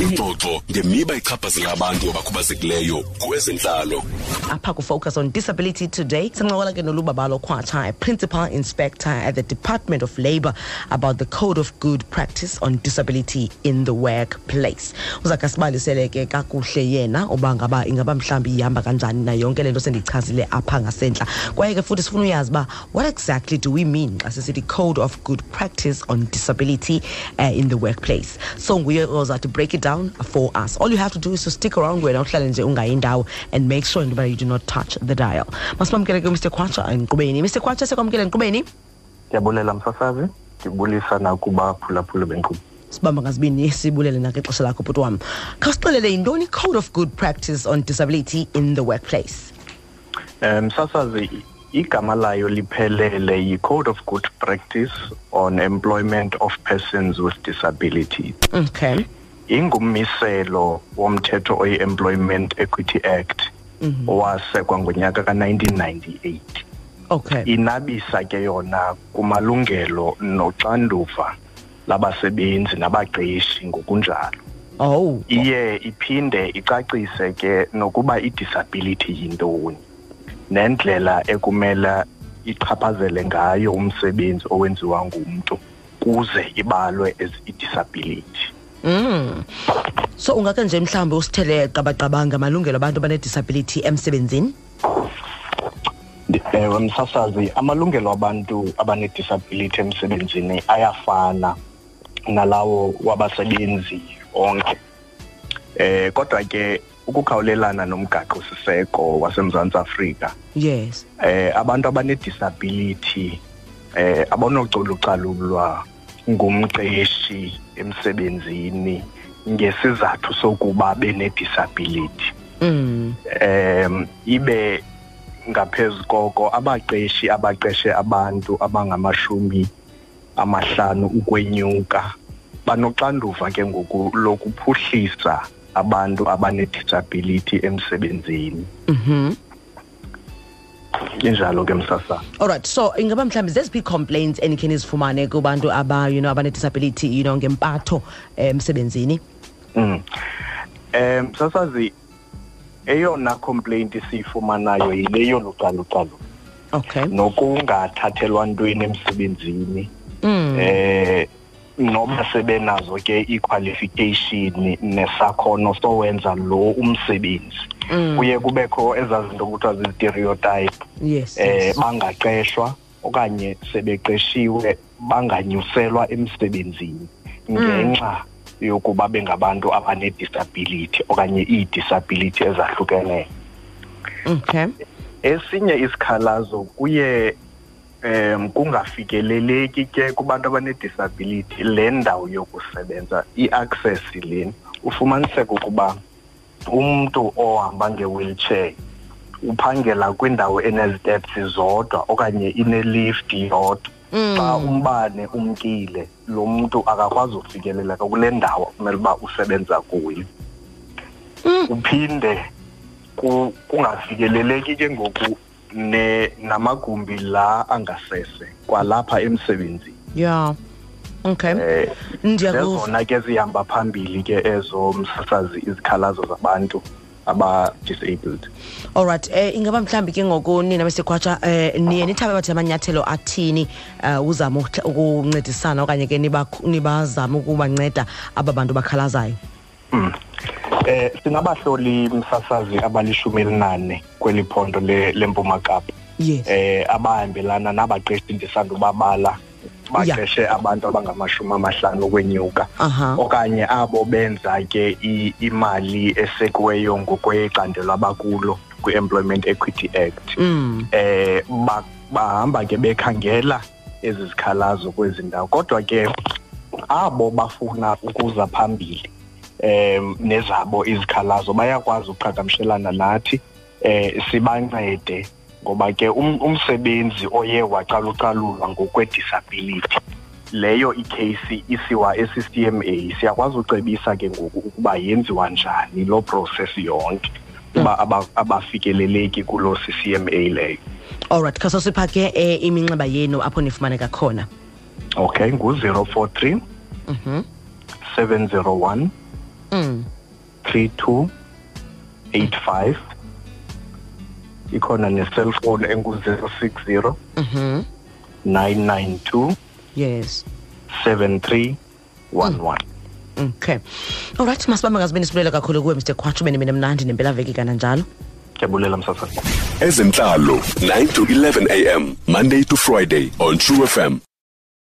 ingxoxo ngemiba ichaphazela abantu abakhubazekileyo kwezentlalo. Apha kufocus on disability today sincokola ke nolubabalo khwatsha principal inspector at the department of labour about the code of good practice on disability in the workplace. Uzakhe sibalisele ke kakuhle yena uba ngaba ingaba mhlawumbi ihamba kanjani na yonke le nto apha ngasentla. Kwaye ke futhi sifuna uyazi uba what exactly do we mean xa sisithi code of good practice on disability uh, in the workplace? So nguye ozathi break it down for us. All you have to do is to stick around uhlale nje ungayindawo and make sure into you do not touch the dial. Masibamkele ke mr. Kwatsha enkqubeni. Mr. Kwatsha sekwamkele enkqubeni? Ndiyabulela msasazi. Ndibulisa nakubaphulaphula benkqubo sibamba ngazibini sibulele nakexesha lakho bhuti wam. Khawusixelele yintoni code of good practice on disability in the workplace? Um msasazi igama layo liphelele yi-code of good practice on employment of persons with disabilities okay ingummiselo womthetho oyi-employment equity act owasekwa ngonyaka ka-1998 okay. Inabisa ke yona kumalungelo noxanduva labasebenzi nabaqeshi ngokunjalo. Oh. Iye iphinde icacise ke nokuba i-disability yintoni nendlela ekumela ichaphazele ngayo umsebenzi owenziwa ngumntu kuze ibalwe as i-disability. Mm. so ungake nje mhlawumbi usithele qabaqabanga amalungelo abantu abanedisability emsebenzini? Ndi- ewe msasazi amalungelo abantu abanedisability emsebenzini ayafana nalawo wabasebenzi onke. Eh kodwa ke ukukhawulelana nomgaqo siseko wasemzantsi afrika. Yes. Eh abantu abanedisability eh abanoculucalulwa ngumqeshi emsebenzini ngesizathu sokuba benedisability. Mm. em ibe ngaphezulu koko abaqeshi abaqeshe abantu abangamashumi amahlanu ukwenyuka banoxanduva ke ngoku lokuphuhlisa abantu abanedisability emsebenzini. Mhm. Injalo ke msasa. Alright so ingaba mhlawumbi zeziphi complaints enikhe nizifumane kubantu aba you know abanedisability you know ngempatho emsebenzini? Mm. em sasazi eyona complaint siyifumanayo yile yolucalucalu okay. Nokungathathelwa ntweni emsebenzini. Mm. Noma sebenazo ke iqualification nesakhono sowenza lo umsebenzi. Mm. kuye kubekho ezazinto kuthiwa zi-stereotype. Yes, eh bangaqeshwa okanye sebeqeshiwe banganyuselwa emsebenzini ngenxa yokuba bengabantu abanedisability okanye ii-disability ezahlukeneyo. Okay. Esinye isikhalazo kuye em kungafikeleleki ke kubantu abanedisability le ndawo yokusebenza i-access leni ufumaniseka ukuba umntu ohamba nge-wheelchair uphangela kwindawo eneziteps zodwa okanye inelift yodwa. Xa umbane umkile lo mntu akakwazi ufikeleleka kule ndawo kumele uba usebenza kuyo. Uphinde ku- kungafikeleleki ke ngoku ne namagumbi la angasese kwalapha emsebenzini. Yeah okay. Eh ndiyakuva zezona ke zihamba phambili ke ezo msasazi izikhalazo zabantu aba-disabled. All right eh ingaba mhlawumbi ke ngoku nina um eh niye nithabe bathi amanyathelo athini uh, uzama ukuncedisana okanye ke niba nibazama ukubanceda aba bantu bakhalazayo? Mm. Eh sinabahloli msasazi abalishumi elinane kweli phondo le- lempuma kapa. Yes. Eh abahambelana nabaqeshi ndisandubabala baqeshe abantu abangamashumi amahlanu ukwenyuka aha. Okanye abo benza ke i- imali esekiweyo ngokwecandelo abakulo kwi-employment equity act. Mm. Eh ba- bahamba ke bekhangela ezi zikhalazo kwezi ndawo. Kodwa ke abo bafuna ukuza phambili em nezabo izikhalazo bayakwazi ukuqhagamshelana nathi um sibancede. Ngoba ke um- umsebenzi oye wacalucalulwa ngokwe-disability. Leyo ikheyisi isiwa esi-CMA siyakwazi ucebisa ke ngoku ukuba yenziwa njani loo process yonke uba abafikeleleki kuloo CCMA leyo. Alright khaso sipha ke eh, iminxeba yenu apho nifumaneka khona. Okay ngu-043 mhm. 701 Mm. 3285 ikhona ne-cellphone engu-060 mm -hmm. 992 Yes. 7311 Okay. allright masibambe ngazibeni sibulela kakhulu kuwe Mr. Kwachu bene mina mnandi nempela veki kananjalo. ndiyabulela msasa ezenhlalo 9 to 11 am monday to friday on true fm